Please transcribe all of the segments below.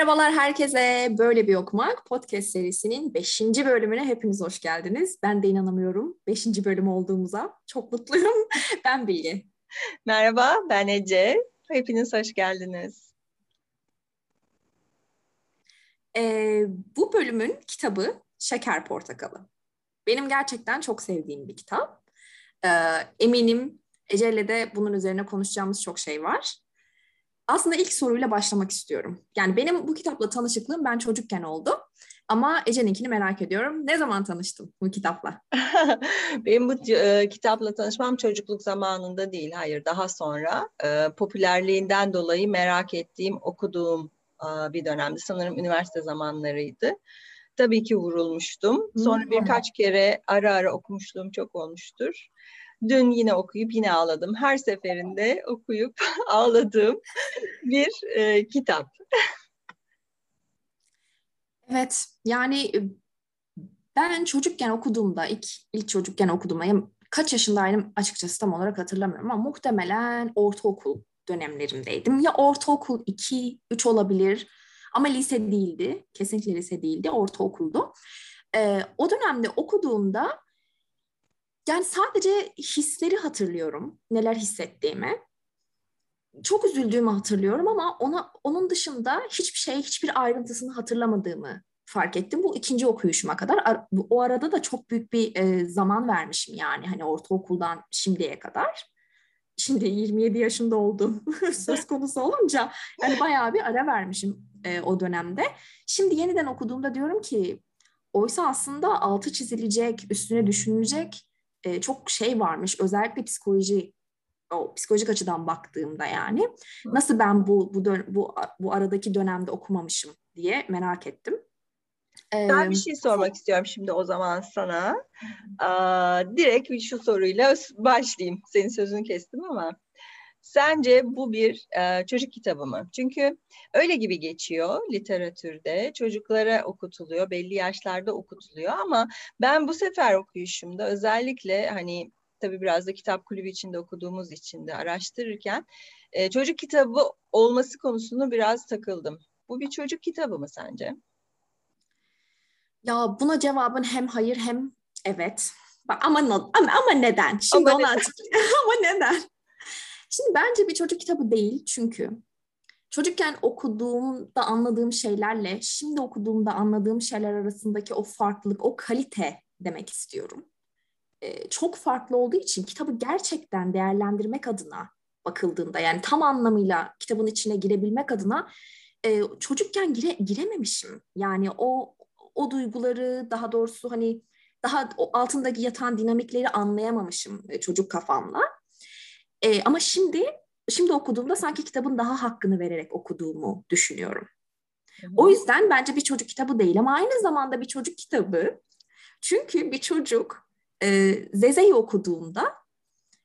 Merhabalar herkese. Böyle bir okumak podcast serisinin 5. bölümüne hepiniz hoş geldiniz. Ben de inanamıyorum 5. bölüm olduğumuza. Çok mutluyum. ben Bilge. Merhaba, ben Ece. Hepiniz hoş geldiniz. Ee, bu bölümün kitabı Şeker Portakalı. Benim gerçekten çok sevdiğim bir kitap. Ee, eminim Ece'yle de bunun üzerine konuşacağımız çok şey var. Aslında ilk soruyla başlamak istiyorum. Yani benim bu kitapla tanışıklığım ben çocukken oldu. Ama Ece'ninkini merak ediyorum. Ne zaman tanıştın bu kitapla? benim bu e, kitapla tanışmam çocukluk zamanında değil. Hayır daha sonra. E, popülerliğinden dolayı merak ettiğim, okuduğum e, bir dönemdi. Sanırım üniversite zamanlarıydı. Tabii ki vurulmuştum. Sonra hmm. birkaç kere ara ara okumuşluğum çok olmuştur. Dün yine okuyup yine ağladım. Her seferinde okuyup ağladığım bir e, kitap. Evet, yani ben çocukken okuduğumda, ilk ilk çocukken okuduğumda, kaç yaşındaydım açıkçası tam olarak hatırlamıyorum ama muhtemelen ortaokul dönemlerimdeydim. Ya ortaokul 2, 3 olabilir ama lise değildi. Kesinlikle lise değildi, ortaokuldu. Ee, o dönemde okuduğumda yani sadece hisleri hatırlıyorum, neler hissettiğimi. Çok üzüldüğümü hatırlıyorum ama ona onun dışında hiçbir şey, hiçbir ayrıntısını hatırlamadığımı fark ettim. Bu ikinci okuyuşuma kadar. O arada da çok büyük bir e, zaman vermişim yani hani ortaokuldan şimdiye kadar. Şimdi 27 yaşında oldum söz konusu olunca yani bayağı bir ara vermişim e, o dönemde. Şimdi yeniden okuduğumda diyorum ki oysa aslında altı çizilecek, üstüne düşünülecek e, çok şey varmış. Özellikle psikoloji o psikolojik açıdan baktığımda yani nasıl ben bu bu bu bu aradaki dönemde okumamışım diye merak ettim. Ben bir şey sormak istiyorum şimdi o zaman sana. Aa, direkt şu soruyla başlayayım. Senin sözünü kestim ama. Sence bu bir e, çocuk kitabı mı? Çünkü öyle gibi geçiyor literatürde. Çocuklara okutuluyor, belli yaşlarda okutuluyor ama ben bu sefer okuyuşumda özellikle hani tabii biraz da kitap kulübü içinde okuduğumuz için de araştırırken e, çocuk kitabı olması konusunu biraz takıldım. Bu bir çocuk kitabı mı sence? Ya buna cevabın hem hayır hem evet. Ama ama, ama neden? Şimdi ama neden? ama neden? Şimdi bence bir çocuk kitabı değil çünkü çocukken okuduğumda anladığım şeylerle şimdi okuduğumda anladığım şeyler arasındaki o farklılık, o kalite demek istiyorum. Ee, çok farklı olduğu için kitabı gerçekten değerlendirmek adına bakıldığında yani tam anlamıyla kitabın içine girebilmek adına e, çocukken gire, girememişim. Yani o o duyguları daha doğrusu hani daha altındaki yatan dinamikleri anlayamamışım çocuk kafamla. E, ama şimdi şimdi okuduğumda sanki kitabın daha hakkını vererek okuduğumu düşünüyorum. O yüzden bence bir çocuk kitabı değil ama aynı zamanda bir çocuk kitabı. Çünkü bir çocuk e, Zeze'yi okuduğunda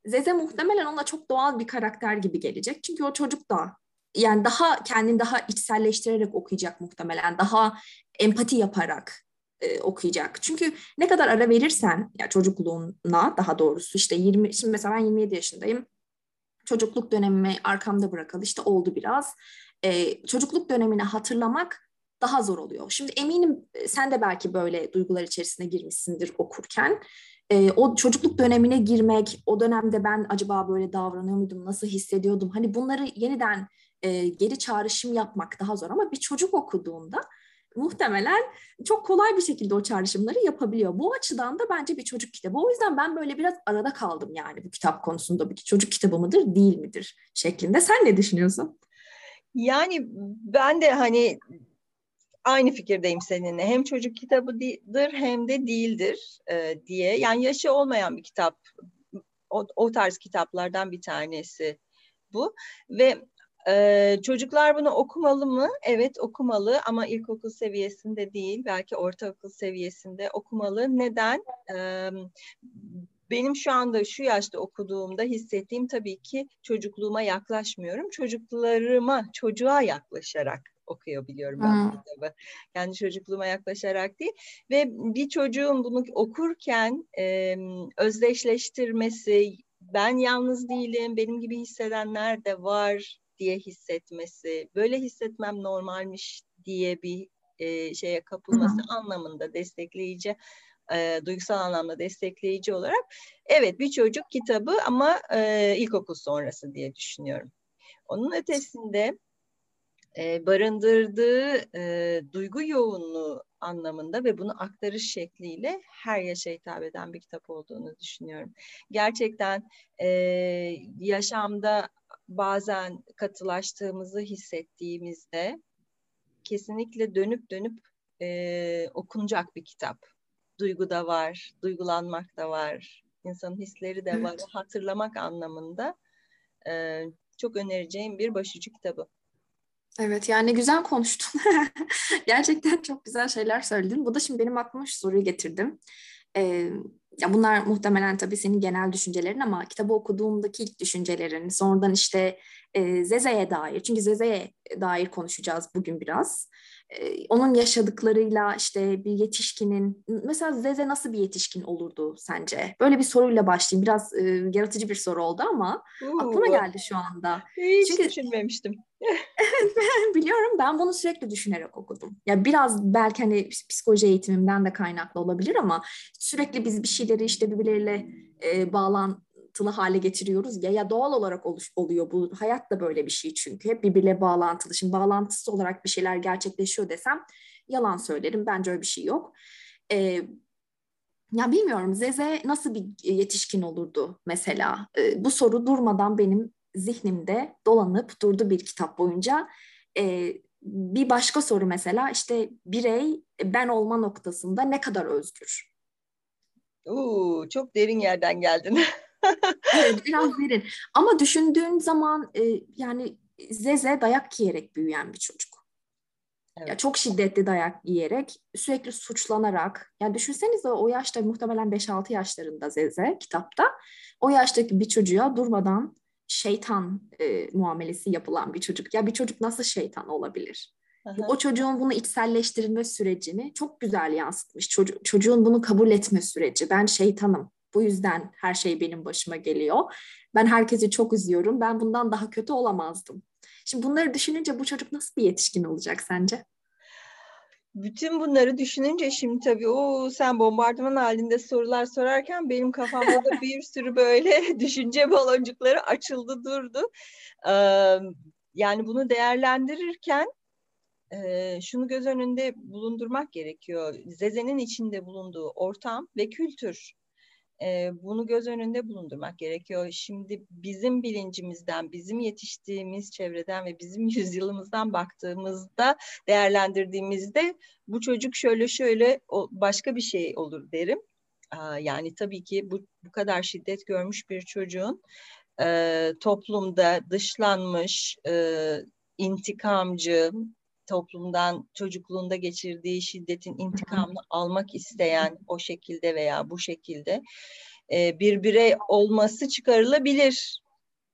Zeze muhtemelen ona çok doğal bir karakter gibi gelecek. Çünkü o çocuk da yani daha kendini daha içselleştirerek okuyacak muhtemelen. Daha empati yaparak e, okuyacak. Çünkü ne kadar ara verirsen ya çocukluğuna daha doğrusu işte 20 şimdi mesela ben 27 yaşındayım çocukluk dönemimi arkamda bırakalı işte oldu biraz. Ee, çocukluk dönemini hatırlamak daha zor oluyor. Şimdi eminim e, sen de belki böyle duygular içerisine girmişsindir okurken. Ee, o çocukluk dönemine girmek, o dönemde ben acaba böyle davranıyor muydum, nasıl hissediyordum? Hani bunları yeniden e, geri çağrışım yapmak daha zor ama bir çocuk okuduğunda muhtemelen çok kolay bir şekilde o çağrışımları yapabiliyor. Bu açıdan da bence bir çocuk kitabı. O yüzden ben böyle biraz arada kaldım yani bu kitap konusunda. Bir çocuk kitabı mıdır, değil midir şeklinde. Sen ne düşünüyorsun? Yani ben de hani aynı fikirdeyim seninle. Hem çocuk kitabıdır hem de değildir e, diye. Yani yaşı olmayan bir kitap. O, o tarz kitaplardan bir tanesi bu. Ve ee, çocuklar bunu okumalı mı? Evet okumalı ama ilkokul seviyesinde değil, belki ortaokul seviyesinde okumalı. Neden? Ee, benim şu anda şu yaşta okuduğumda hissettiğim tabii ki çocukluğuma yaklaşmıyorum. Çocuklarıma, çocuğa yaklaşarak okuyabiliyorum ben hmm. kitabı. Yani çocukluğuma yaklaşarak değil. Ve bir çocuğun bunu okurken e, özdeşleştirmesi, ben yalnız değilim, benim gibi hissedenler de var diye hissetmesi, böyle hissetmem normalmiş diye bir e, şeye kapılması Hı-hı. anlamında destekleyici e, duygusal anlamda destekleyici olarak evet bir çocuk kitabı ama e, ilkokul sonrası diye düşünüyorum. Onun ötesinde e, barındırdığı e, duygu yoğunluğu anlamında ve bunu aktarış şekliyle her yaşa hitap eden bir kitap olduğunu düşünüyorum. Gerçekten e, yaşamda bazen katılaştığımızı hissettiğimizde kesinlikle dönüp dönüp e, okunacak bir kitap. Duygu da var, duygulanmak da var, insanın hisleri de evet. var. Hatırlamak anlamında e, çok önereceğim bir başucu kitabı. Evet yani güzel konuştun. Gerçekten çok güzel şeyler söyledin. Bu da şimdi benim aklıma şu soruyu getirdim. Ee, ya bunlar muhtemelen tabii senin genel düşüncelerin ama kitabı okuduğumdaki ilk düşüncelerin, sonradan işte e, Zeze'ye dair, çünkü Zeze'ye dair konuşacağız bugün biraz. E, onun yaşadıklarıyla işte bir yetişkinin, mesela Zeze nasıl bir yetişkin olurdu sence? Böyle bir soruyla başlayayım. Biraz e, yaratıcı bir soru oldu ama Uu, aklıma geldi şu anda. Hiç çünkü, düşünmemiştim. Evet biliyorum ben bunu sürekli düşünerek okudum. Ya biraz belki hani psikoloji eğitimimden de kaynaklı olabilir ama sürekli biz bir şeyleri işte birbirleriyle e, bağlantılı hale getiriyoruz ya ya doğal olarak oluş, oluyor bu hayat da böyle bir şey çünkü hep birbirle bağlantılı. Şimdi bağlantısı olarak bir şeyler gerçekleşiyor desem yalan söylerim bence öyle bir şey yok. E, ya bilmiyorum Zeze nasıl bir yetişkin olurdu mesela? E, bu soru durmadan benim zihnimde dolanıp durdu bir kitap boyunca. E, bir başka soru mesela işte birey ben olma noktasında ne kadar özgür? Oo, çok derin yerden geldin. evet biraz derin. Ama düşündüğün zaman e, yani Zeze dayak yiyerek büyüyen bir çocuk. Evet. Ya çok şiddetli dayak yiyerek, sürekli suçlanarak. Yani düşünsenize o yaşta muhtemelen 5-6 yaşlarında Zeze kitapta. O yaştaki bir çocuğa durmadan şeytan e, muamelesi yapılan bir çocuk. Ya bir çocuk nasıl şeytan olabilir? Aha. O çocuğun bunu içselleştirme sürecini çok güzel yansıtmış. Çocuk, çocuğun bunu kabul etme süreci. Ben şeytanım. Bu yüzden her şey benim başıma geliyor. Ben herkesi çok üzüyorum. Ben bundan daha kötü olamazdım. Şimdi bunları düşününce bu çocuk nasıl bir yetişkin olacak sence? Bütün bunları düşününce şimdi tabii o sen bombardıman halinde sorular sorarken benim kafamda da bir sürü böyle düşünce baloncukları açıldı durdu. Ee, yani bunu değerlendirirken e, şunu göz önünde bulundurmak gerekiyor. Zeze'nin içinde bulunduğu ortam ve kültür bunu göz önünde bulundurmak gerekiyor. Şimdi bizim bilincimizden, bizim yetiştiğimiz çevreden ve bizim yüzyılımızdan baktığımızda, değerlendirdiğimizde bu çocuk şöyle şöyle başka bir şey olur derim. Yani tabii ki bu, bu kadar şiddet görmüş bir çocuğun toplumda dışlanmış, intikamcı, toplumdan çocukluğunda geçirdiği şiddetin intikamını almak isteyen o şekilde veya bu şekilde e, bir birey olması çıkarılabilir.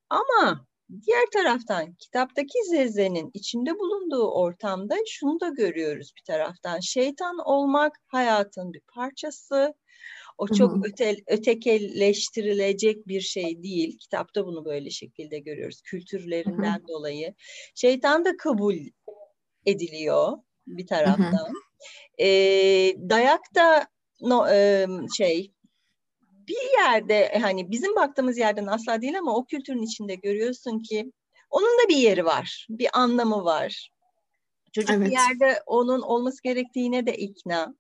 Ama diğer taraftan kitaptaki Zeze'nin içinde bulunduğu ortamda şunu da görüyoruz bir taraftan. Şeytan olmak hayatın bir parçası. O çok öte, ötekelleştirilecek bir şey değil. Kitapta bunu böyle şekilde görüyoruz kültürlerinden Hı-hı. dolayı. Şeytan da kabul ediliyor bir taraftan. Hı hı. E, dayak da no, e, şey bir yerde hani bizim baktığımız yerden asla değil ama o kültürün içinde görüyorsun ki onun da bir yeri var, bir anlamı var. Çocuk evet. bir yerde onun olması gerektiğine de ikna.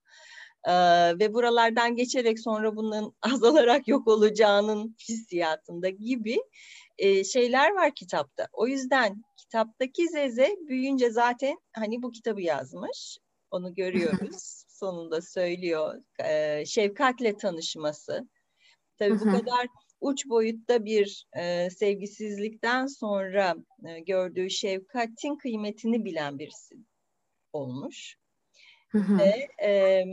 Ee, ve buralardan geçerek sonra bunun azalarak yok olacağının hissiyatında gibi e, şeyler var kitapta. O yüzden kitaptaki Zeze büyüyünce zaten hani bu kitabı yazmış. Onu görüyoruz. Sonunda söylüyor. E, şefkatle tanışması. Tabii bu kadar uç boyutta bir e, sevgisizlikten sonra e, gördüğü şefkatin kıymetini bilen birisi olmuş. Ve e,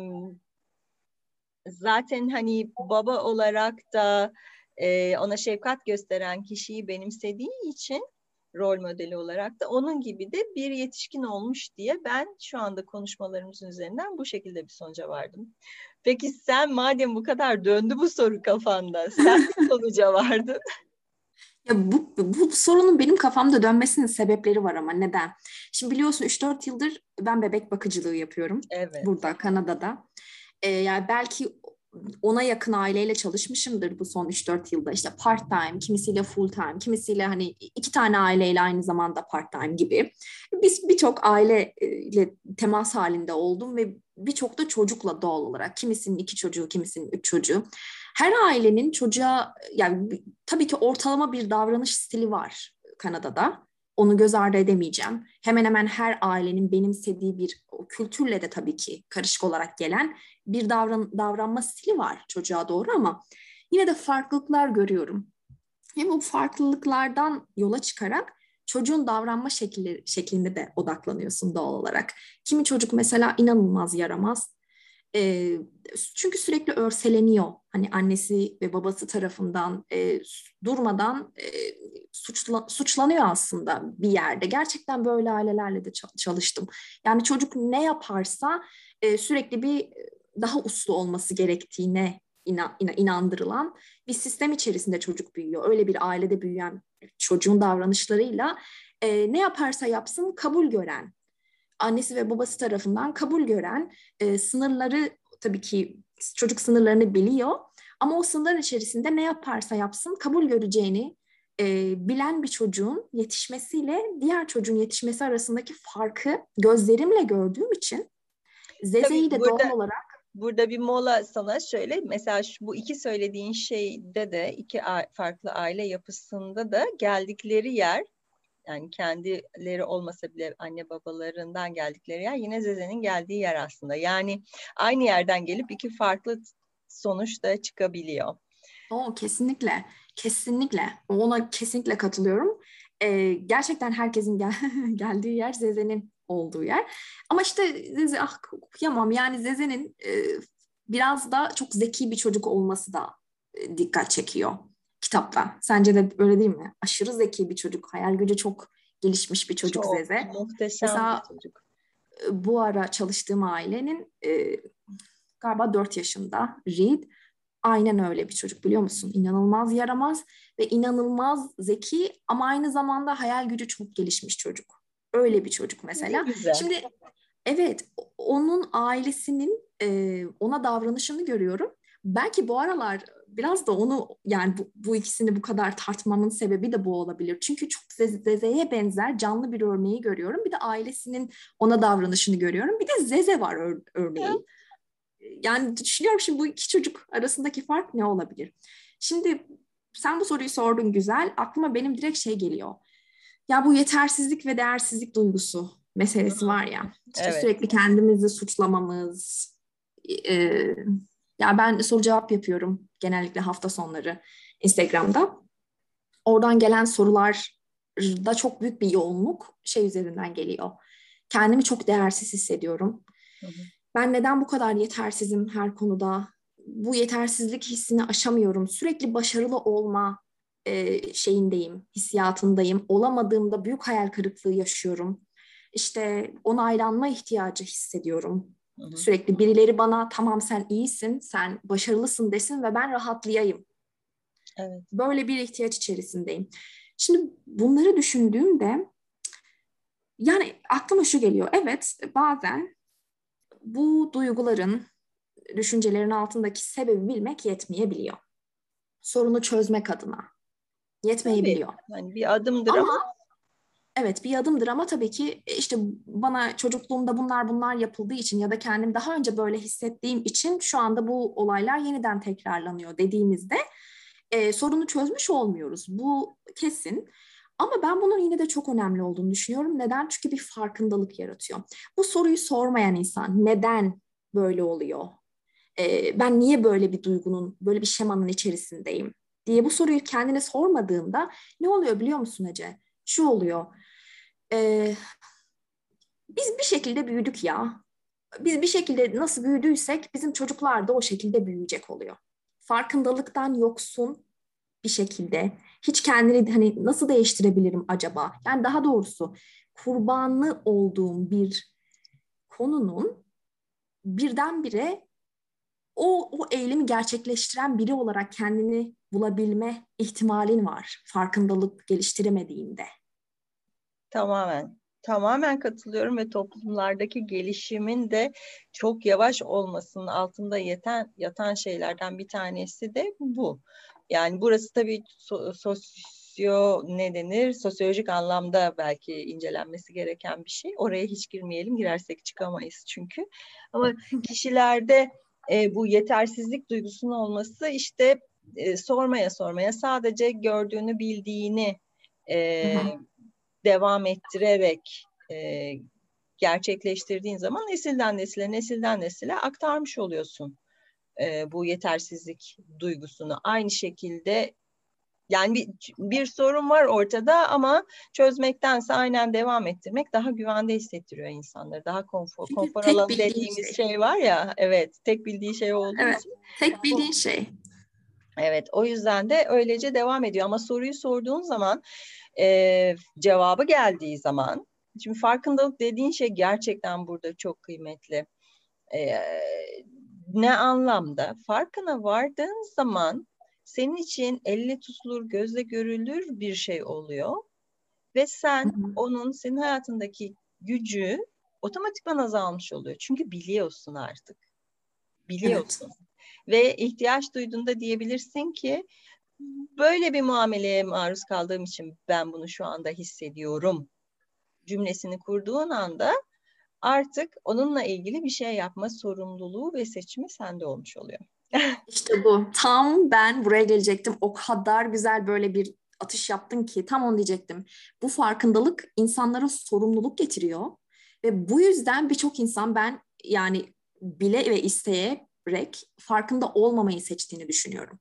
zaten hani baba olarak da e, ona şefkat gösteren kişiyi benimsediği için rol modeli olarak da onun gibi de bir yetişkin olmuş diye ben şu anda konuşmalarımızın üzerinden bu şekilde bir sonuca vardım. Peki sen madem bu kadar döndü bu soru kafanda, sen bir sonuca vardın. Ya bu, bu sorunun benim kafamda dönmesinin sebepleri var ama neden? Şimdi biliyorsun 3-4 yıldır ben bebek bakıcılığı yapıyorum. Evet. Burada Kanada'da. Ee, yani belki ona yakın aileyle çalışmışımdır bu son 3-4 yılda. İşte part time, kimisiyle full time, kimisiyle hani iki tane aileyle aynı zamanda part time gibi. Biz birçok aileyle temas halinde oldum ve birçok da çocukla doğal olarak. Kimisinin iki çocuğu, kimisinin üç çocuğu. Her ailenin çocuğa yani tabii ki ortalama bir davranış stili var Kanada'da. Onu göz ardı edemeyeceğim. Hemen hemen her ailenin benimsediği bir kültürle de tabii ki karışık olarak gelen bir davran, davranma stili var çocuğa doğru ama yine de farklılıklar görüyorum. Hem bu farklılıklardan yola çıkarak çocuğun davranma şekli, şeklinde de odaklanıyorsun doğal olarak. Kimi çocuk mesela inanılmaz yaramaz. E, çünkü sürekli örseleniyor. Hani annesi ve babası tarafından e, durmadan e, suçla, suçlanıyor aslında bir yerde. Gerçekten böyle ailelerle de çalıştım. Yani çocuk ne yaparsa e, sürekli bir daha uslu olması gerektiğine inan, inandırılan bir sistem içerisinde çocuk büyüyor. Öyle bir ailede büyüyen çocuğun davranışlarıyla e, ne yaparsa yapsın kabul gören, annesi ve babası tarafından kabul gören, e, sınırları tabii ki çocuk sınırlarını biliyor ama o sınırlar içerisinde ne yaparsa yapsın kabul göreceğini e, bilen bir çocuğun yetişmesiyle diğer çocuğun yetişmesi arasındaki farkı gözlerimle gördüğüm için Zeze'yi de burada, doğal olarak Burada bir mola sana şöyle mesela şu, bu iki söylediğin şeyde de iki farklı aile yapısında da geldikleri yer yani kendileri olmasa bile anne babalarından geldikleri yer yine Zeze'nin geldiği yer aslında. Yani aynı yerden gelip iki farklı sonuç da çıkabiliyor. O kesinlikle, kesinlikle. Ona kesinlikle katılıyorum. Ee, gerçekten herkesin gel geldiği yer Zeze'nin olduğu yer. Ama işte Zeze ah kıyamam yani Zeze'nin e, biraz da çok zeki bir çocuk olması da e, dikkat çekiyor kitapta. Sence de öyle değil mi? Aşırı zeki bir çocuk. Hayal gücü çok gelişmiş bir çocuk çok, Zeze. Muhteşem Mesela, bir çocuk. Bu ara çalıştığım ailenin e, galiba 4 yaşında Reed. Aynen öyle bir çocuk biliyor musun? İnanılmaz yaramaz ve inanılmaz zeki ama aynı zamanda hayal gücü çok gelişmiş çocuk. Öyle bir çocuk mesela. Şimdi evet onun ailesinin e, ona davranışını görüyorum. Belki bu aralar biraz da onu yani bu, bu ikisini bu kadar tartmamın sebebi de bu olabilir. Çünkü çok Zeze'ye benzer canlı bir örneği görüyorum. Bir de ailesinin ona davranışını görüyorum. Bir de Zeze var ör- örneğin. Yani düşünüyorum şimdi bu iki çocuk arasındaki fark ne olabilir? Şimdi sen bu soruyu sordun güzel. Aklıma benim direkt şey geliyor. Ya bu yetersizlik ve değersizlik duygusu meselesi var ya. İşte evet. sürekli kendimizi suçlamamız, e, ya ben soru cevap yapıyorum genellikle hafta sonları Instagram'da. Oradan gelen sorular da çok büyük bir yoğunluk şey üzerinden geliyor. Kendimi çok değersiz hissediyorum. Hı hı. Ben neden bu kadar yetersizim her konuda? Bu yetersizlik hissini aşamıyorum. Sürekli başarılı olma e, şeyindeyim, hissiyatındayım. Olamadığımda büyük hayal kırıklığı yaşıyorum. İşte onaylanma ihtiyacı hissediyorum. Hı Sürekli birileri bana tamam sen iyisin, sen başarılısın desin ve ben rahatlayayım. Evet. Böyle bir ihtiyaç içerisindeyim. Şimdi bunları düşündüğümde yani aklıma şu geliyor. Evet bazen bu duyguların, düşüncelerin altındaki sebebi bilmek yetmeyebiliyor. Sorunu çözmek adına yetmeyebiliyor. Tabii, yani bir adımdır ama, ama evet bir adımdır ama tabii ki e, işte bana çocukluğumda bunlar bunlar yapıldığı için ya da kendim daha önce böyle hissettiğim için şu anda bu olaylar yeniden tekrarlanıyor dediğimizde e, sorunu çözmüş olmuyoruz. Bu kesin. Ama ben bunun yine de çok önemli olduğunu düşünüyorum. Neden? Çünkü bir farkındalık yaratıyor. Bu soruyu sormayan insan neden böyle oluyor? Ee, ben niye böyle bir duygunun, böyle bir şemanın içerisindeyim diye bu soruyu kendine sormadığında ne oluyor biliyor musun Ece? Şu oluyor e, biz bir şekilde büyüdük ya. Biz bir şekilde nasıl büyüdüysek bizim çocuklar da o şekilde büyüyecek oluyor. Farkındalıktan yoksun bir şekilde hiç kendini hani nasıl değiştirebilirim acaba? Yani daha doğrusu kurbanlı olduğum bir konunun birdenbire o, o eylemi gerçekleştiren biri olarak kendini bulabilme ihtimalin var farkındalık geliştiremediğinde. Tamamen. Tamamen katılıyorum ve toplumlardaki gelişimin de çok yavaş olmasının altında yeten, yatan şeylerden bir tanesi de bu. Yani burası tabii so, sosyo ne denir? Sosyolojik anlamda belki incelenmesi gereken bir şey. Oraya hiç girmeyelim. Girersek çıkamayız çünkü. Ama kişilerde e, bu yetersizlik duygusunun olması işte e, sormaya sormaya sadece gördüğünü bildiğini e, devam ettirerek e, gerçekleştirdiğin zaman nesilden nesile nesilden nesile aktarmış oluyorsun e, bu yetersizlik duygusunu. Aynı şekilde yani bir, bir sorun var ortada ama çözmektense aynen devam ettirmek daha güvende hissettiriyor insanları. Daha konfor, konfor alanı dediğimiz şey. şey var ya evet tek bildiği şey olduğu evet, için. Tek bildiğin şey. Evet o yüzden de öylece devam ediyor ama soruyu sorduğun zaman e, cevabı geldiği zaman şimdi farkındalık dediğin şey gerçekten burada çok kıymetli. E, ne anlamda? Farkına vardığın zaman senin için elle tutulur, gözle görülür bir şey oluyor. Ve sen hı hı. onun senin hayatındaki gücü otomatikman azalmış oluyor. Çünkü biliyorsun artık. Biliyorsun. Evet. Ve ihtiyaç duyduğunda diyebilirsin ki böyle bir muameleye maruz kaldığım için ben bunu şu anda hissediyorum cümlesini kurduğun anda artık onunla ilgili bir şey yapma sorumluluğu ve seçimi sende olmuş oluyor. İşte bu. Tam ben buraya gelecektim. O kadar güzel böyle bir atış yaptın ki tam onu diyecektim. Bu farkındalık insanlara sorumluluk getiriyor ve bu yüzden birçok insan ben yani bile ve isteyerek farkında olmamayı seçtiğini düşünüyorum.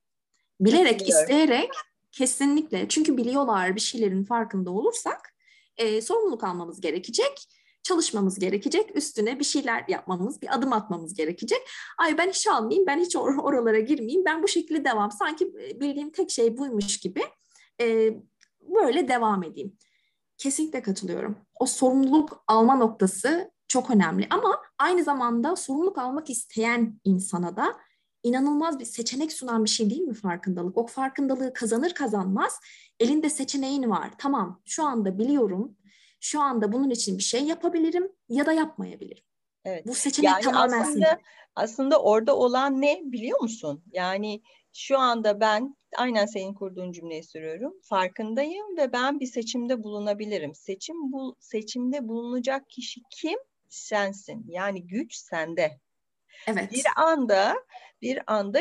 Bilerek, isteyerek kesinlikle çünkü biliyorlar bir şeylerin farkında olursak e, sorumluluk almamız gerekecek çalışmamız gerekecek. Üstüne bir şeyler yapmamız, bir adım atmamız gerekecek. Ay ben hiç almayayım, ben hiç or- oralara girmeyeyim. Ben bu şekilde devam. Sanki e, bildiğim tek şey buymuş gibi e, böyle devam edeyim. Kesinlikle katılıyorum. O sorumluluk alma noktası çok önemli. Ama aynı zamanda sorumluluk almak isteyen insana da inanılmaz bir seçenek sunan bir şey değil mi farkındalık? O farkındalığı kazanır kazanmaz elinde seçeneğin var. Tamam şu anda biliyorum şu anda bunun için bir şey yapabilirim ya da yapmayabilirim. Evet. Bu seçenek yani tamamen aslında. Aslında orada olan ne biliyor musun? Yani şu anda ben aynen senin kurduğun cümleyi sürüyorum. Farkındayım ve ben bir seçimde bulunabilirim. Seçim bu seçimde bulunacak kişi kim? Sensin. Yani güç sende. Evet. Bir anda bir anda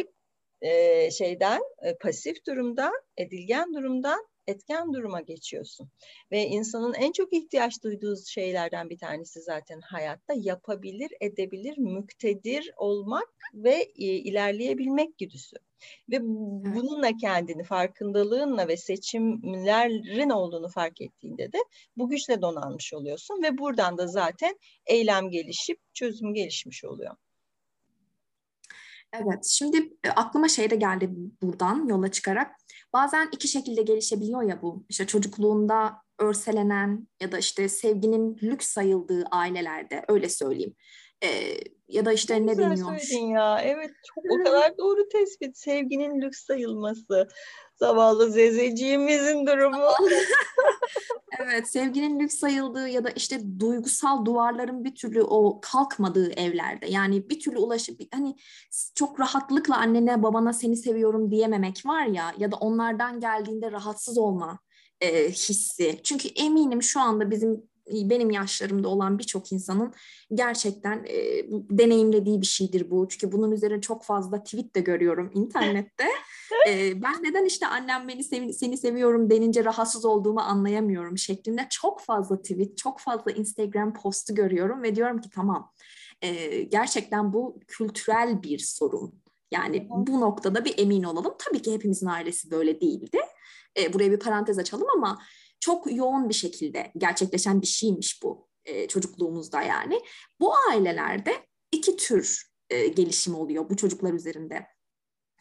e, şeyden e, pasif durumdan, edilgen durumdan etken duruma geçiyorsun. Ve insanın en çok ihtiyaç duyduğu şeylerden bir tanesi zaten hayatta yapabilir, edebilir, müktedir olmak ve e, ilerleyebilmek güdüsü. Ve bununla kendini farkındalığınla ve seçimlerin olduğunu fark ettiğinde de bu güçle donanmış oluyorsun ve buradan da zaten eylem gelişip çözüm gelişmiş oluyor. Evet, şimdi e, aklıma şey de geldi buradan yola çıkarak. Bazen iki şekilde gelişebiliyor ya bu. İşte çocukluğunda örselenen ya da işte sevginin lüks sayıldığı ailelerde öyle söyleyeyim. Ee, ya da işte ne, ne deniyor? ya. Evet çok o kadar doğru tespit. Sevginin lüks sayılması. Zavallı Zezeciğimizin durumu. evet sevginin lüks sayıldığı ya da işte duygusal duvarların bir türlü o kalkmadığı evlerde. Yani bir türlü ulaşıp hani çok rahatlıkla annene babana seni seviyorum diyememek var ya ya da onlardan geldiğinde rahatsız olma e, hissi. Çünkü eminim şu anda bizim benim yaşlarımda olan birçok insanın gerçekten e, deneyimlediği bir şeydir bu. Çünkü bunun üzerine çok fazla tweet de görüyorum internette. e, ben neden işte annem beni sev seni seviyorum denince rahatsız olduğumu anlayamıyorum şeklinde çok fazla tweet, çok fazla Instagram postu görüyorum ve diyorum ki tamam e, gerçekten bu kültürel bir sorun. Yani bu noktada bir emin olalım. Tabii ki hepimizin ailesi böyle değildi. E, buraya bir parantez açalım ama çok yoğun bir şekilde gerçekleşen bir şeymiş bu e, çocukluğumuzda yani. Bu ailelerde iki tür e, gelişim oluyor bu çocuklar üzerinde.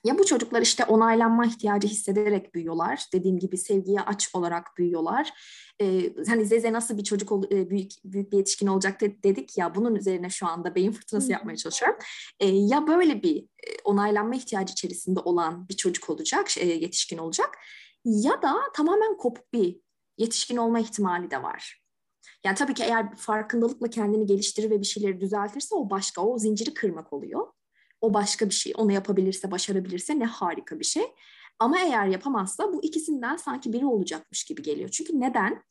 Ya bu çocuklar işte onaylanma ihtiyacı hissederek büyüyorlar. Dediğim gibi sevgiye aç olarak büyüyorlar. Ee, hani Zeze nasıl bir çocuk ol, e, büyük büyük bir yetişkin olacak dedik ya bunun üzerine şu anda beyin fırtınası yapmaya çalışıyorum. Ee, ya böyle bir e, onaylanma ihtiyacı içerisinde olan bir çocuk olacak, e, yetişkin olacak ya da tamamen kopuk bir yetişkin olma ihtimali de var. Yani tabii ki eğer farkındalıkla kendini geliştirir ve bir şeyleri düzeltirse o başka, o zinciri kırmak oluyor. O başka bir şey. Onu yapabilirse, başarabilirse ne harika bir şey. Ama eğer yapamazsa bu ikisinden sanki biri olacakmış gibi geliyor. Çünkü neden?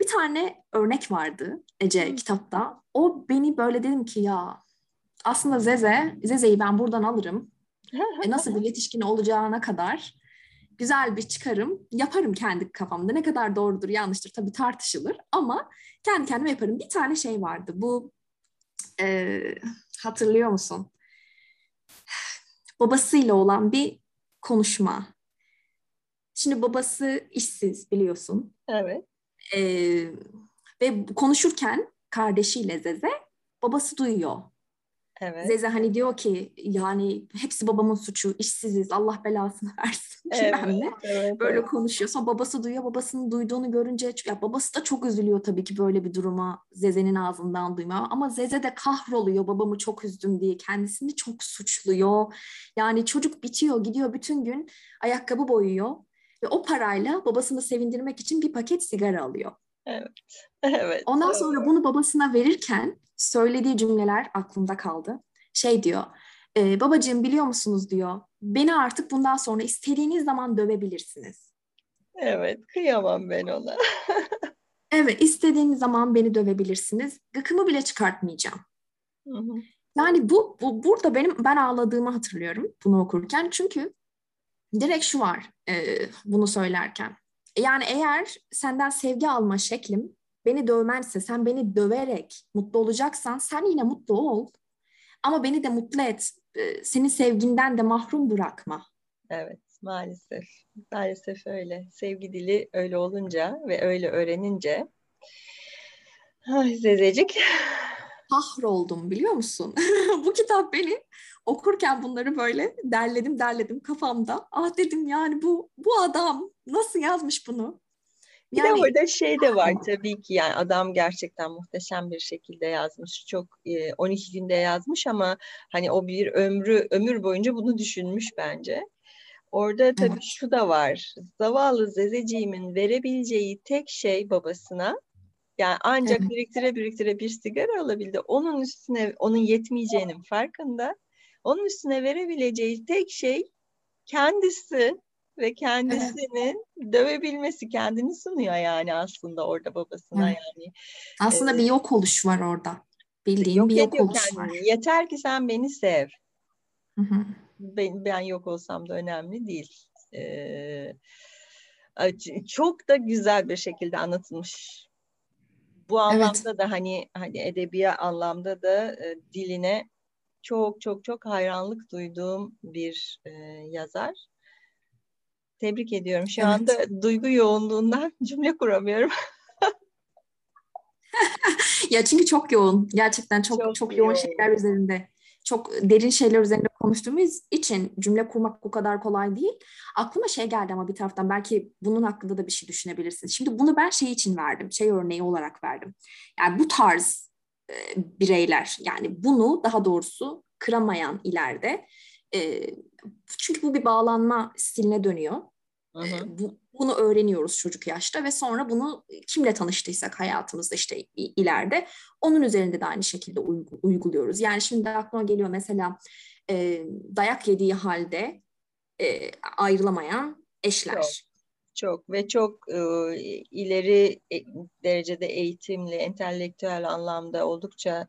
Bir tane örnek vardı Ece hmm. kitapta. O beni böyle dedim ki ya aslında Zeze, Zeze'yi ben buradan alırım. e nasıl bir yetişkin olacağına kadar güzel bir çıkarım yaparım kendi kafamda. Ne kadar doğrudur yanlıştır tabii tartışılır ama kendi kendime yaparım. Bir tane şey vardı bu e, hatırlıyor musun? Babasıyla olan bir konuşma. Şimdi babası işsiz biliyorsun. Evet. E, ve konuşurken kardeşiyle Zeze babası duyuyor. Evet. Zeze hani diyor ki yani hepsi babamın suçu, işsiziz, Allah belasını versin evet, Evet, böyle evet. konuşuyor. Sonra babası duyuyor, babasının duyduğunu görünce ya babası da çok üzülüyor tabii ki böyle bir duruma Zeze'nin ağzından duymaya. Ama Zeze de kahroluyor babamı çok üzdüm diye kendisini çok suçluyor. Yani çocuk bitiyor, gidiyor bütün gün ayakkabı boyuyor ve o parayla babasını sevindirmek için bir paket sigara alıyor. Evet. Evet. Ondan evet. sonra bunu babasına verirken söylediği cümleler aklımda kaldı. Şey diyor, e, babacığım biliyor musunuz diyor, beni artık bundan sonra istediğiniz zaman dövebilirsiniz. Evet, kıyamam ben ona. evet, istediğiniz zaman beni dövebilirsiniz. Gıkımı bile çıkartmayacağım. Hı hı. Yani bu, bu burada benim ben ağladığımı hatırlıyorum bunu okurken. Çünkü direkt şu var e, bunu söylerken. Yani eğer senden sevgi alma şeklim beni dövmense, sen beni döverek mutlu olacaksan sen yine mutlu ol. Ama beni de mutlu et. Ee, senin sevginden de mahrum bırakma. Evet maalesef. Maalesef öyle. Sevgi dili öyle olunca ve öyle öğrenince Ay Zezecik. Kahroldum biliyor musun? Bu kitap beni okurken bunları böyle derledim derledim kafamda. Ah dedim yani bu bu adam nasıl yazmış bunu? Bir yani, de orada şey de var tabii ki yani adam gerçekten muhteşem bir şekilde yazmış. Çok e, 12 günde yazmış ama hani o bir ömrü ömür boyunca bunu düşünmüş bence. Orada tabii evet. şu da var. Zavallı Zezeciğimin verebileceği tek şey babasına yani ancak evet. biriktire biriktire bir sigara alabildi. Onun üstüne onun yetmeyeceğinin farkında. Onun üstüne verebileceği tek şey kendisi ve kendisini evet. dövebilmesi kendini sunuyor yani aslında orada babasına evet. yani. Aslında ee, bir yok oluş var orada. Bildiğin yok bir yok oluş kendini. var. Yeter ki sen beni sev. Hı hı. Ben, ben yok olsam da önemli değil. Ee, çok da güzel bir şekilde anlatılmış. Bu anlamda evet. da hani hani edebi anlamda da e, diline çok çok çok hayranlık duyduğum bir e, yazar. Tebrik ediyorum. Şu evet. anda duygu yoğunluğundan cümle kuramıyorum. ya çünkü çok yoğun. Gerçekten çok çok, çok yoğun, yoğun şeyler üzerinde. Çok derin şeyler üzerinde konuştuğumuz için cümle kurmak bu kadar kolay değil. Aklıma şey geldi ama bir taraftan belki bunun hakkında da bir şey düşünebilirsiniz. Şimdi bunu ben şey için verdim. Şey örneği olarak verdim. Yani bu tarz e, bireyler yani bunu daha doğrusu kıramayan ileride e, çünkü bu bir bağlanma stiline dönüyor. Hı hı. Bu, bunu öğreniyoruz çocuk yaşta ve sonra bunu kimle tanıştıysak hayatımızda işte ileride onun üzerinde de aynı şekilde uyguluyoruz. Yani şimdi aklıma geliyor mesela e, dayak yediği halde e, ayrılamayan eşler. Çok, çok ve çok e, ileri derecede eğitimli, entelektüel anlamda oldukça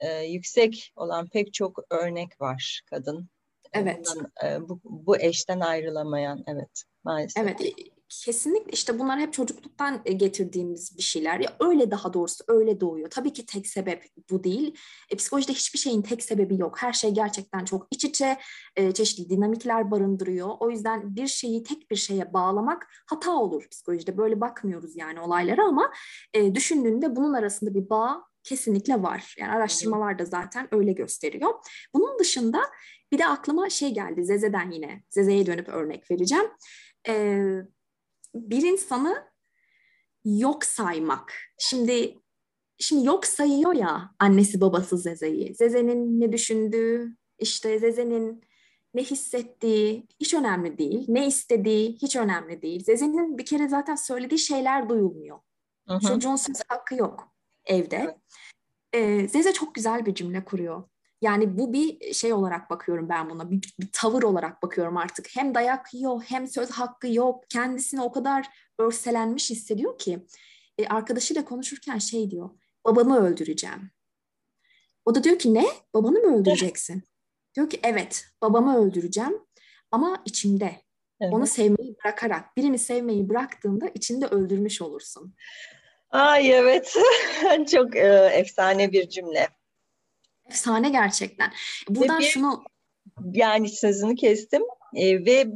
e, yüksek olan pek çok örnek var kadın. Evet. Bundan, e, bu, bu eşten ayrılamayan, evet maalesef. Evet, kesinlikle işte bunlar hep çocukluktan e, getirdiğimiz bir şeyler. Ya öyle daha doğrusu öyle doğuyor. Tabii ki tek sebep bu değil. E, psikolojide hiçbir şeyin tek sebebi yok. Her şey gerçekten çok iç içe e, çeşitli dinamikler barındırıyor. O yüzden bir şeyi tek bir şeye bağlamak hata olur psikolojide. Böyle bakmıyoruz yani olaylara ama e, düşündüğünde bunun arasında bir bağ kesinlikle var. Yani araştırmalar da zaten öyle gösteriyor. Bunun dışında bir de aklıma şey geldi Zeze'den yine. Zeze'ye dönüp örnek vereceğim. Ee, bir insanı yok saymak. Şimdi şimdi yok sayıyor ya annesi babası Zeze'yi. Zeze'nin ne düşündüğü, işte Zeze'nin ne hissettiği hiç önemli değil. Ne istediği hiç önemli değil. Zeze'nin bir kere zaten söylediği şeyler duyulmuyor. Hı hı. Çocuğun söz hakkı yok evde. Evet. Zeze çok güzel bir cümle kuruyor. Yani bu bir şey olarak bakıyorum ben buna. Bir, bir tavır olarak bakıyorum artık. Hem dayak yiyor hem söz hakkı yok. Kendisini o kadar örselenmiş hissediyor ki. E, arkadaşıyla konuşurken şey diyor. Babamı öldüreceğim. O da diyor ki ne? Babanı mı öldüreceksin? Diyor ki evet babamı öldüreceğim ama içimde. Evet. Onu sevmeyi bırakarak. Birini sevmeyi bıraktığında içinde öldürmüş olursun. Ay evet. Çok e, efsane bir cümle. Efsane gerçekten. Buradan bir, şunu yani sözünü kestim e, ve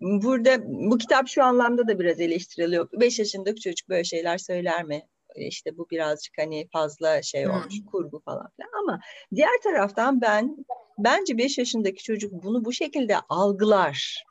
burada bu kitap şu anlamda da biraz eleştiriliyor. Beş yaşındaki çocuk böyle şeyler söyler mi? E, işte bu birazcık hani fazla şey olmuş, hmm. kurgu falan filan. Ama diğer taraftan ben bence beş yaşındaki çocuk bunu bu şekilde algılar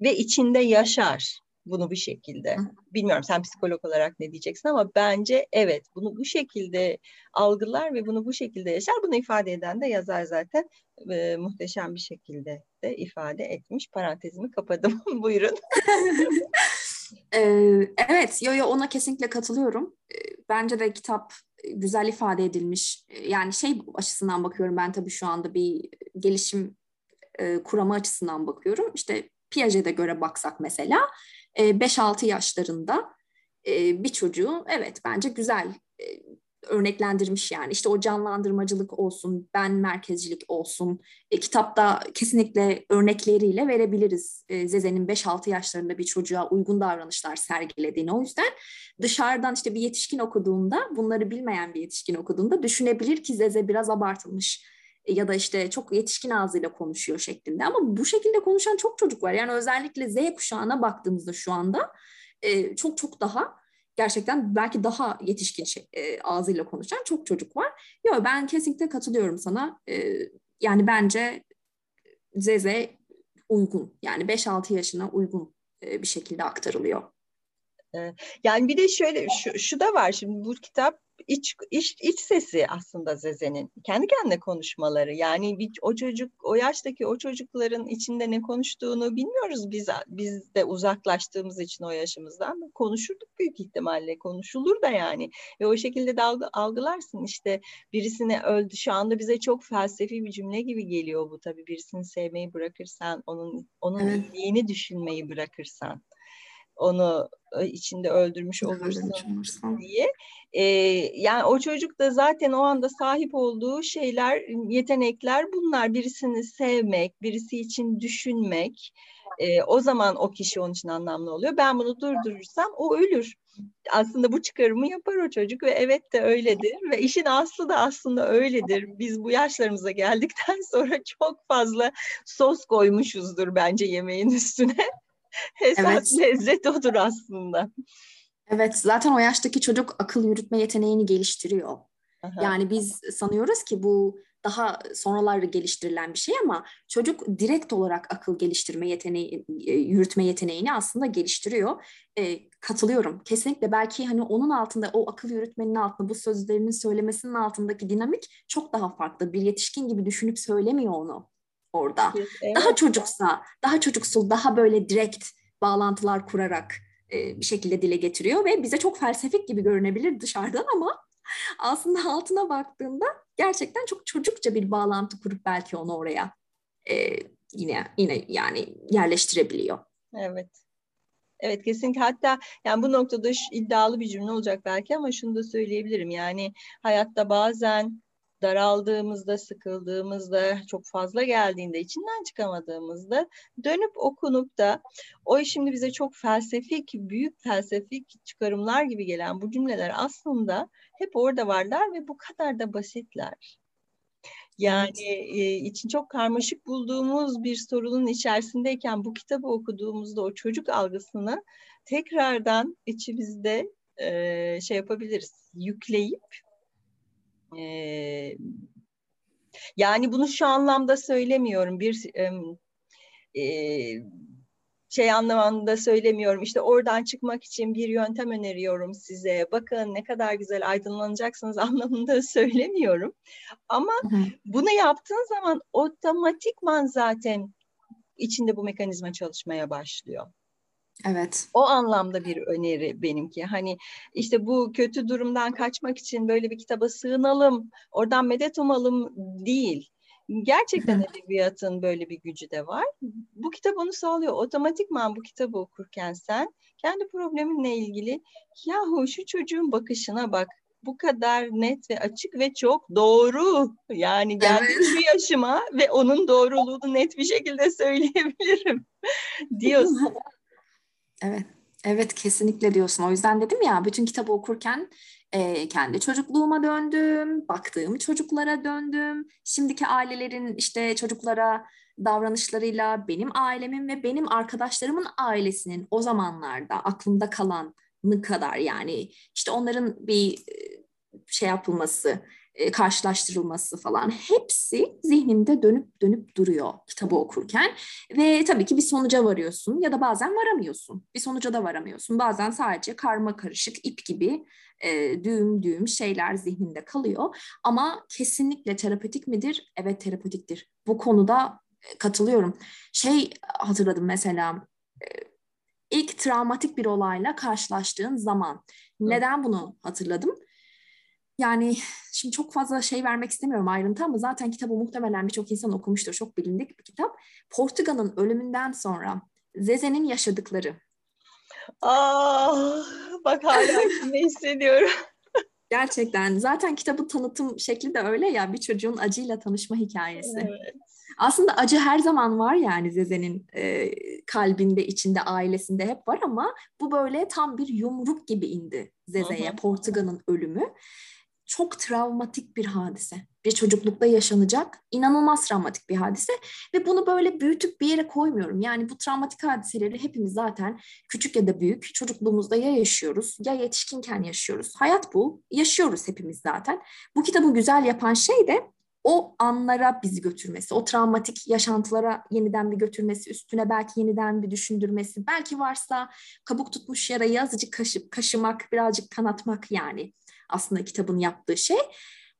ve içinde yaşar bunu bu şekilde. Bilmiyorum sen psikolog olarak ne diyeceksin ama bence evet bunu bu şekilde algılar ve bunu bu şekilde yaşar. Bunu ifade eden de yazar zaten e, muhteşem bir şekilde de ifade etmiş. Parantezimi kapadım. Buyurun. ee, evet, yo yo ona kesinlikle katılıyorum. Bence de kitap güzel ifade edilmiş. Yani şey açısından bakıyorum ben tabii şu anda bir gelişim e, kuramı açısından bakıyorum. İşte Piaget'e göre baksak mesela 5-6 e, yaşlarında e, bir çocuğu evet bence güzel e, örneklendirmiş yani. İşte o canlandırmacılık olsun, ben merkezcilik olsun. E, kitapta kesinlikle örnekleriyle verebiliriz e, Zeze'nin 5-6 yaşlarında bir çocuğa uygun davranışlar sergilediğini. O yüzden dışarıdan işte bir yetişkin okuduğunda, bunları bilmeyen bir yetişkin okuduğunda düşünebilir ki Zeze biraz abartılmış ya da işte çok yetişkin ağzıyla konuşuyor şeklinde. Ama bu şekilde konuşan çok çocuk var. Yani özellikle Z kuşağına baktığımızda şu anda e, çok çok daha gerçekten belki daha yetişkin şey, e, ağzıyla konuşan çok çocuk var. Yok ben kesinlikle katılıyorum sana. E, yani bence ZZ uygun. Yani 5-6 yaşına uygun e, bir şekilde aktarılıyor. Yani bir de şöyle şu, şu da var şimdi bu kitap iç, iç, iç sesi aslında Zeze'nin. Kendi kendine konuşmaları. Yani bir, o çocuk, o yaştaki o çocukların içinde ne konuştuğunu bilmiyoruz biz. Biz de uzaklaştığımız için o yaşımızdan. Konuşurduk büyük ihtimalle. Konuşulur da yani. Ve o şekilde de algı, algılarsın. işte birisini öldü. Şu anda bize çok felsefi bir cümle gibi geliyor bu tabii. Birisini sevmeyi bırakırsan, onun onun evet. iyiliğini düşünmeyi bırakırsan onu e, içinde öldürmüş olursun diye. Ee, yani o çocuk da zaten o anda sahip olduğu şeyler, yetenekler bunlar. Birisini sevmek, birisi için düşünmek. E, o zaman o kişi onun için anlamlı oluyor. Ben bunu durdurursam o ölür. Aslında bu çıkarımı yapar o çocuk ve evet de öyledir. Ve işin aslı da aslında öyledir. Biz bu yaşlarımıza geldikten sonra çok fazla sos koymuşuzdur bence yemeğin üstüne. Esas evet. lezzet odur aslında. Evet, zaten o yaştaki çocuk akıl yürütme yeteneğini geliştiriyor. Aha. Yani biz sanıyoruz ki bu daha sonralar geliştirilen bir şey ama çocuk direkt olarak akıl geliştirme yeteneği, e, yürütme yeteneğini aslında geliştiriyor. E, katılıyorum. Kesinlikle belki hani onun altında o akıl yürütmenin altında bu sözlerinin söylemesinin altındaki dinamik çok daha farklı. Bir yetişkin gibi düşünüp söylemiyor onu orada. Evet. Daha çocuksa, daha çocuksul, daha böyle direkt bağlantılar kurarak e, bir şekilde dile getiriyor ve bize çok felsefik gibi görünebilir dışarıdan ama aslında altına baktığında gerçekten çok çocukça bir bağlantı kurup belki onu oraya e, yine yine yani yerleştirebiliyor. Evet. Evet kesinlikle hatta yani bu noktada iddialı bir cümle olacak belki ama şunu da söyleyebilirim. Yani hayatta bazen daraldığımızda, sıkıldığımızda, çok fazla geldiğinde, içinden çıkamadığımızda dönüp okunup da o şimdi bize çok felsefik, büyük felsefik çıkarımlar gibi gelen bu cümleler aslında hep orada varlar ve bu kadar da basitler. Yani e, için çok karmaşık bulduğumuz bir sorunun içerisindeyken bu kitabı okuduğumuzda o çocuk algısını tekrardan içimizde e, şey yapabiliriz, yükleyip e, Yani bunu şu anlamda söylemiyorum. Bir e, şey anlamında söylemiyorum. İşte oradan çıkmak için bir yöntem öneriyorum size. Bakın ne kadar güzel aydınlanacaksınız anlamında söylemiyorum. Ama bunu yaptığın zaman otomatikman zaten içinde bu mekanizma çalışmaya başlıyor. Evet. O anlamda bir öneri benimki. Hani işte bu kötü durumdan kaçmak için böyle bir kitaba sığınalım, oradan medet umalım değil. Gerçekten edebiyatın böyle bir gücü de var. Bu kitap onu sağlıyor. Otomatikman bu kitabı okurken sen kendi probleminle ilgili yahu şu çocuğun bakışına bak bu kadar net ve açık ve çok doğru. Yani geldim evet. şu yaşıma ve onun doğruluğunu net bir şekilde söyleyebilirim diyorsun. Evet. Evet kesinlikle diyorsun. O yüzden dedim ya bütün kitabı okurken e, kendi çocukluğuma döndüm, baktığım çocuklara döndüm. Şimdiki ailelerin işte çocuklara davranışlarıyla benim ailemin ve benim arkadaşlarımın ailesinin o zamanlarda aklımda kalan kadar yani işte onların bir şey yapılması, e, karşılaştırılması falan hepsi zihnimde dönüp dönüp duruyor kitabı okurken ve tabii ki bir sonuca varıyorsun ya da bazen varamıyorsun. Bir sonuca da varamıyorsun. Bazen sadece karma karışık ip gibi e, düğüm düğüm şeyler zihninde kalıyor. Ama kesinlikle terapötik midir? Evet terapötiktir. Bu konuda e, katılıyorum. Şey hatırladım mesela e, ilk travmatik bir olayla karşılaştığın zaman. Neden bunu hatırladım? Yani şimdi çok fazla şey vermek istemiyorum ayrıntı ama zaten kitabı muhtemelen birçok insan okumuştur. Çok bilindik bir kitap. Portugal'ın ölümünden sonra Zeze'nin yaşadıkları. Ah, bak hala ne hissediyorum. Gerçekten. Zaten kitabın tanıtım şekli de öyle ya bir çocuğun acıyla tanışma hikayesi. Evet. Aslında acı her zaman var yani Zeze'nin e, kalbinde, içinde, ailesinde hep var ama bu böyle tam bir yumruk gibi indi Zeze'ye, Portugal'ın ölümü çok travmatik bir hadise. Bir çocuklukta yaşanacak inanılmaz travmatik bir hadise ve bunu böyle büyütüp bir yere koymuyorum. Yani bu travmatik hadiseleri hepimiz zaten küçük ya da büyük çocukluğumuzda ya yaşıyoruz ya yetişkinken yaşıyoruz. Hayat bu. Yaşıyoruz hepimiz zaten. Bu kitabı güzel yapan şey de o anlara bizi götürmesi, o travmatik yaşantılara yeniden bir götürmesi, üstüne belki yeniden bir düşündürmesi, belki varsa kabuk tutmuş yarayı azıcık kaşıp kaşımak, birazcık kanatmak yani aslında kitabın yaptığı şey.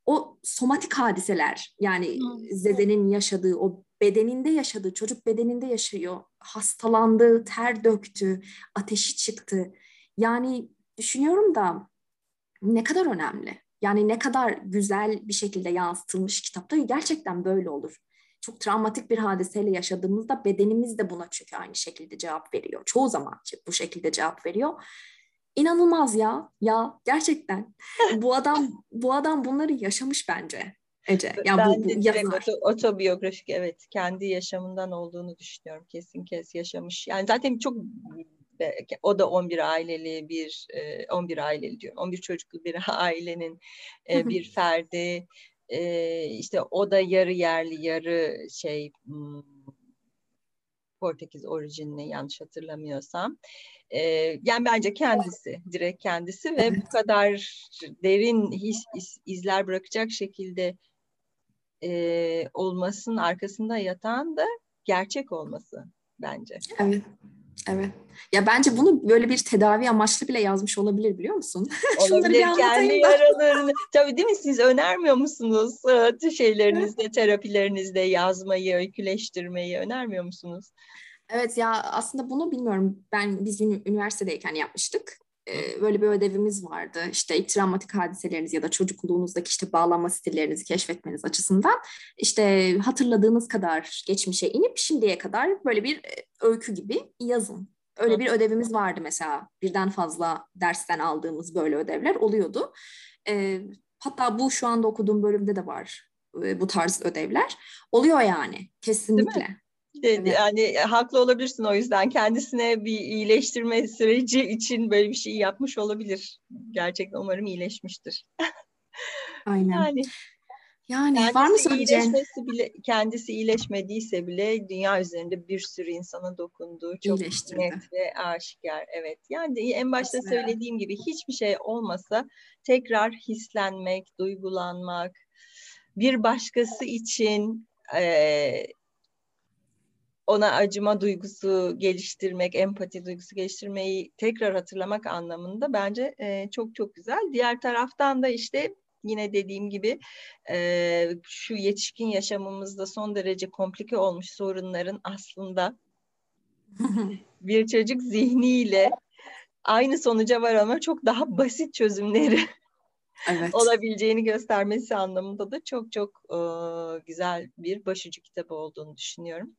O somatik hadiseler yani. Zede'nin yaşadığı o bedeninde yaşadığı, çocuk bedeninde yaşıyor. Hastalandı, ter döktü, ateşi çıktı. Yani düşünüyorum da ne kadar önemli. Yani ne kadar güzel bir şekilde yansıtılmış kitapta gerçekten böyle olur. Çok travmatik bir hadiseyle yaşadığımızda bedenimiz de buna çünkü aynı şekilde cevap veriyor. Çoğu zaman bu şekilde cevap veriyor. İnanılmaz ya. Ya gerçekten. bu adam bu adam bunları yaşamış bence. Ece. Yani ben bu, bu direkt otobiyografik evet kendi yaşamından olduğunu düşünüyorum. Kesin kes yaşamış. Yani zaten çok o da 11 aileli bir 11 aileli diyorum. 11 çocuklu bir ailenin bir ferdi. işte o da yarı yerli yarı şey hmm, Portekiz orijinli yanlış hatırlamıyorsam. E, yani bence kendisi, direkt kendisi ve bu kadar derin his, iz, izler bırakacak şekilde e, olmasının arkasında yatan da gerçek olması bence. Evet. Evet. Ya bence bunu böyle bir tedavi amaçlı bile yazmış olabilir biliyor musun? Olabilir. Kendi yaralarını. Tabii değil mi? Siz önermiyor musunuz şeylerinizde, terapilerinizde yazmayı, öyküleştirmeyi önermiyor musunuz? Evet ya aslında bunu bilmiyorum. Ben biz üniversitedeyken yapmıştık. Böyle bir ödevimiz vardı. İşte travmatik hadiseleriniz ya da çocukluğunuzdaki işte bağlanma stillerinizi keşfetmeniz açısından işte hatırladığınız kadar geçmişe inip şimdiye kadar böyle bir öykü gibi yazın. Öyle bir ödevimiz vardı mesela. Birden fazla dersten aldığımız böyle ödevler oluyordu. Hatta bu şu anda okuduğum bölümde de var bu tarz ödevler. Oluyor yani kesinlikle. Evet. Yani e, haklı olabilirsin o yüzden kendisine bir iyileştirme süreci için böyle bir şey yapmış olabilir. Gerçekten umarım iyileşmiştir. Aynen. Yani yani var mı söyleyeceğin? bile, kendisi iyileşmediyse bile dünya üzerinde bir sürü insana dokunduğu çok net ve aşikar. Evet. Yani en başta Aslında. söylediğim gibi hiçbir şey olmasa tekrar hislenmek, duygulanmak, bir başkası için e, ona acıma duygusu geliştirmek, empati duygusu geliştirmeyi tekrar hatırlamak anlamında bence e, çok çok güzel. Diğer taraftan da işte yine dediğim gibi e, şu yetişkin yaşamımızda son derece komplike olmuş sorunların aslında bir çocuk zihniyle aynı sonuca var ama çok daha basit çözümleri evet. olabileceğini göstermesi anlamında da çok çok e, güzel bir başucu kitabı olduğunu düşünüyorum.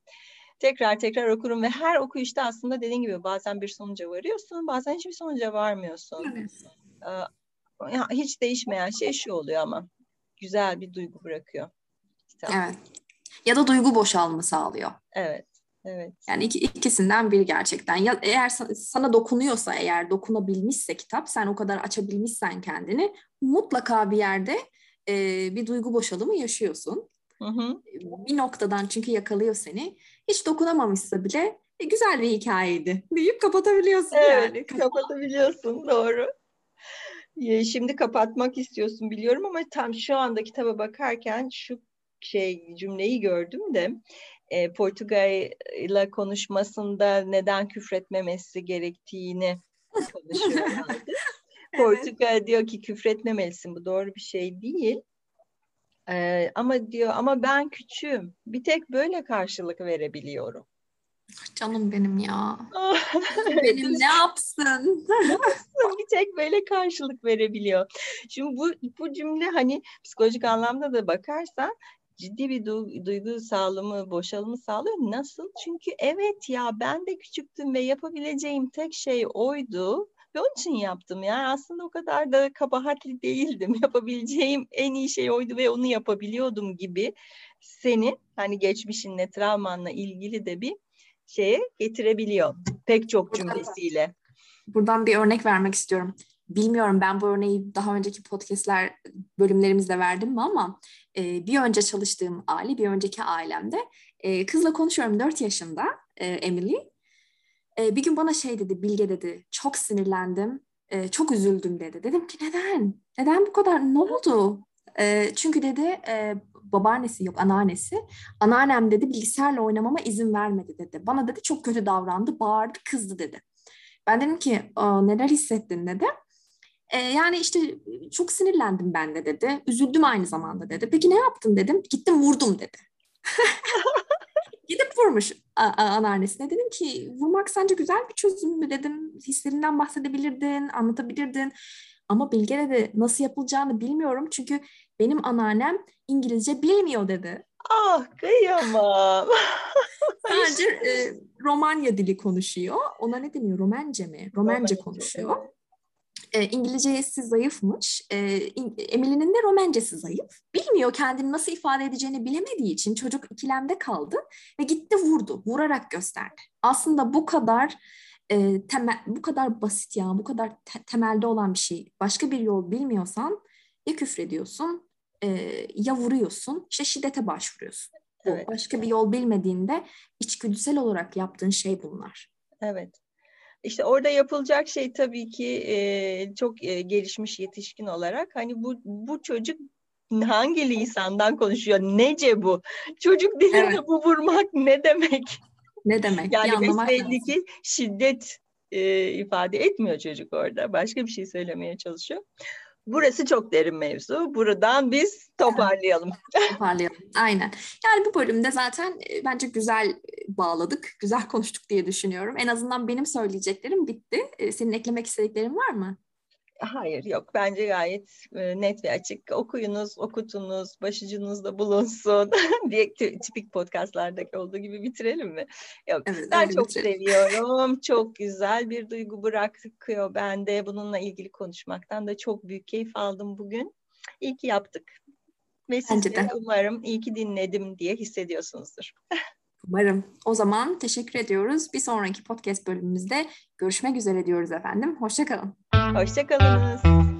Tekrar tekrar okurum ve her okuyuşta aslında dediğin gibi bazen bir sonuca varıyorsun, bazen hiçbir sonuca varmıyorsun. Evet. E, hiç değişmeyen şey şu oluyor ama güzel bir duygu bırakıyor. Kitap. Evet. Ya da duygu boşalma sağlıyor. Evet. Evet. Yani iki, ikisinden biri gerçekten. Ya eğer sana dokunuyorsa, eğer dokunabilmişse kitap, sen o kadar açabilmişsen kendini, mutlaka bir yerde e, bir duygu boşalımı yaşıyorsun. Hı hı. Bir noktadan çünkü yakalıyor seni. Hiç dokunamamışsa bile e, güzel bir hikayeydi deyip kapatabiliyorsun evet, yani. kapatabiliyorsun doğru. Şimdi kapatmak istiyorsun biliyorum ama tam şu anda kitaba bakarken şu şey cümleyi gördüm de e, Portugal konuşmasında neden küfretmemesi gerektiğini konuşuyorlardı. evet. Portugal diyor ki küfretmemelisin bu doğru bir şey değil. Ee, ama diyor ama ben küçüğüm. Bir tek böyle karşılık verebiliyorum. Canım benim ya. benim ne yapsın? Bir tek böyle karşılık verebiliyor. Şimdi bu bu cümle hani psikolojik anlamda da bakarsan ciddi bir du- duygu sağlığımı, boşalımı sağlıyor. Nasıl? Çünkü evet ya ben de küçüktüm ve yapabileceğim tek şey oydu. Ve onun için yaptım. Yani aslında o kadar da kabahatli değildim. Yapabileceğim en iyi şey oydu ve onu yapabiliyordum gibi seni hani geçmişinle, travmanla ilgili de bir şeye getirebiliyor. Pek çok cümlesiyle. Buradan bir örnek vermek istiyorum. Bilmiyorum ben bu örneği daha önceki podcastler bölümlerimizde verdim mi ama e, bir önce çalıştığım aile, bir önceki ailemde e, kızla konuşuyorum 4 yaşında e, Emily. E, bir gün bana şey dedi, Bilge dedi, çok sinirlendim, e, çok üzüldüm dedi. Dedim ki neden? Neden bu kadar? Ne oldu? E, çünkü dedi e, babaannesi yok anneannesi. Anneannem dedi bilgisayarla oynamama izin vermedi dedi. Bana dedi çok kötü davrandı, bağırdı, kızdı dedi. Ben dedim ki neler hissettin dedi. E, yani işte çok sinirlendim ben de dedi. Üzüldüm aynı zamanda dedi. Peki ne yaptın dedim. Gittim vurdum dedi. Gidip vurmuş anneannesine. Dedim ki vurmak sence güzel bir çözüm mü dedim. Hislerinden bahsedebilirdin, anlatabilirdin. Ama Bilge dedi nasıl yapılacağını bilmiyorum. Çünkü benim anneannem İngilizce bilmiyor dedi. Ah kıyamam. Sadece e, Romanya dili konuşuyor. Ona ne deniyor? Romence mi? Romence konuşuyor. E, İngilizcesi zayıfmış. E, Emily'nin de Romencesi zayıf. Bilmiyor kendini nasıl ifade edeceğini bilemediği için çocuk ikilemde kaldı ve gitti vurdu. Vurarak gösterdi. Aslında bu kadar e, temel, bu kadar basit ya, bu kadar te- temelde olan bir şey. Başka bir yol bilmiyorsan ya küfrediyorsun e, ya vuruyorsun, işte şiddete başvuruyorsun. Evet. Başka bir yol bilmediğinde içgüdüsel olarak yaptığın şey bunlar. Evet. İşte orada yapılacak şey tabii ki e, çok e, gelişmiş yetişkin olarak hani bu bu çocuk hangi lisandan konuşuyor? Nece bu? Çocuk dilinde evet. bu vurmak ne demek? Ne demek? Yani belli ki şiddet e, ifade etmiyor çocuk orada. Başka bir şey söylemeye çalışıyor. Burası çok derin mevzu. Buradan biz toparlayalım. toparlayalım. Aynen. Yani bu bölümde zaten e, bence güzel e, bağladık, güzel konuştuk diye düşünüyorum. En azından benim söyleyeceklerim bitti. E, senin eklemek istediklerin var mı? Hayır yok bence gayet e, net ve açık. Okuyunuz, okutunuz, başucunuzda bulunsun diye tipik podcastlardaki olduğu gibi bitirelim mi? Yok evet, ben çok bitirelim. seviyorum. çok güzel bir duygu bırakıyor bende. Bununla ilgili konuşmaktan da çok büyük keyif aldım bugün. İyi ki yaptık. Ve siz de umarım iyi ki dinledim diye hissediyorsunuzdur. Umarım. O zaman teşekkür ediyoruz. Bir sonraki podcast bölümümüzde görüşmek üzere diyoruz efendim. Hoşçakalın. Hoşçakalınız.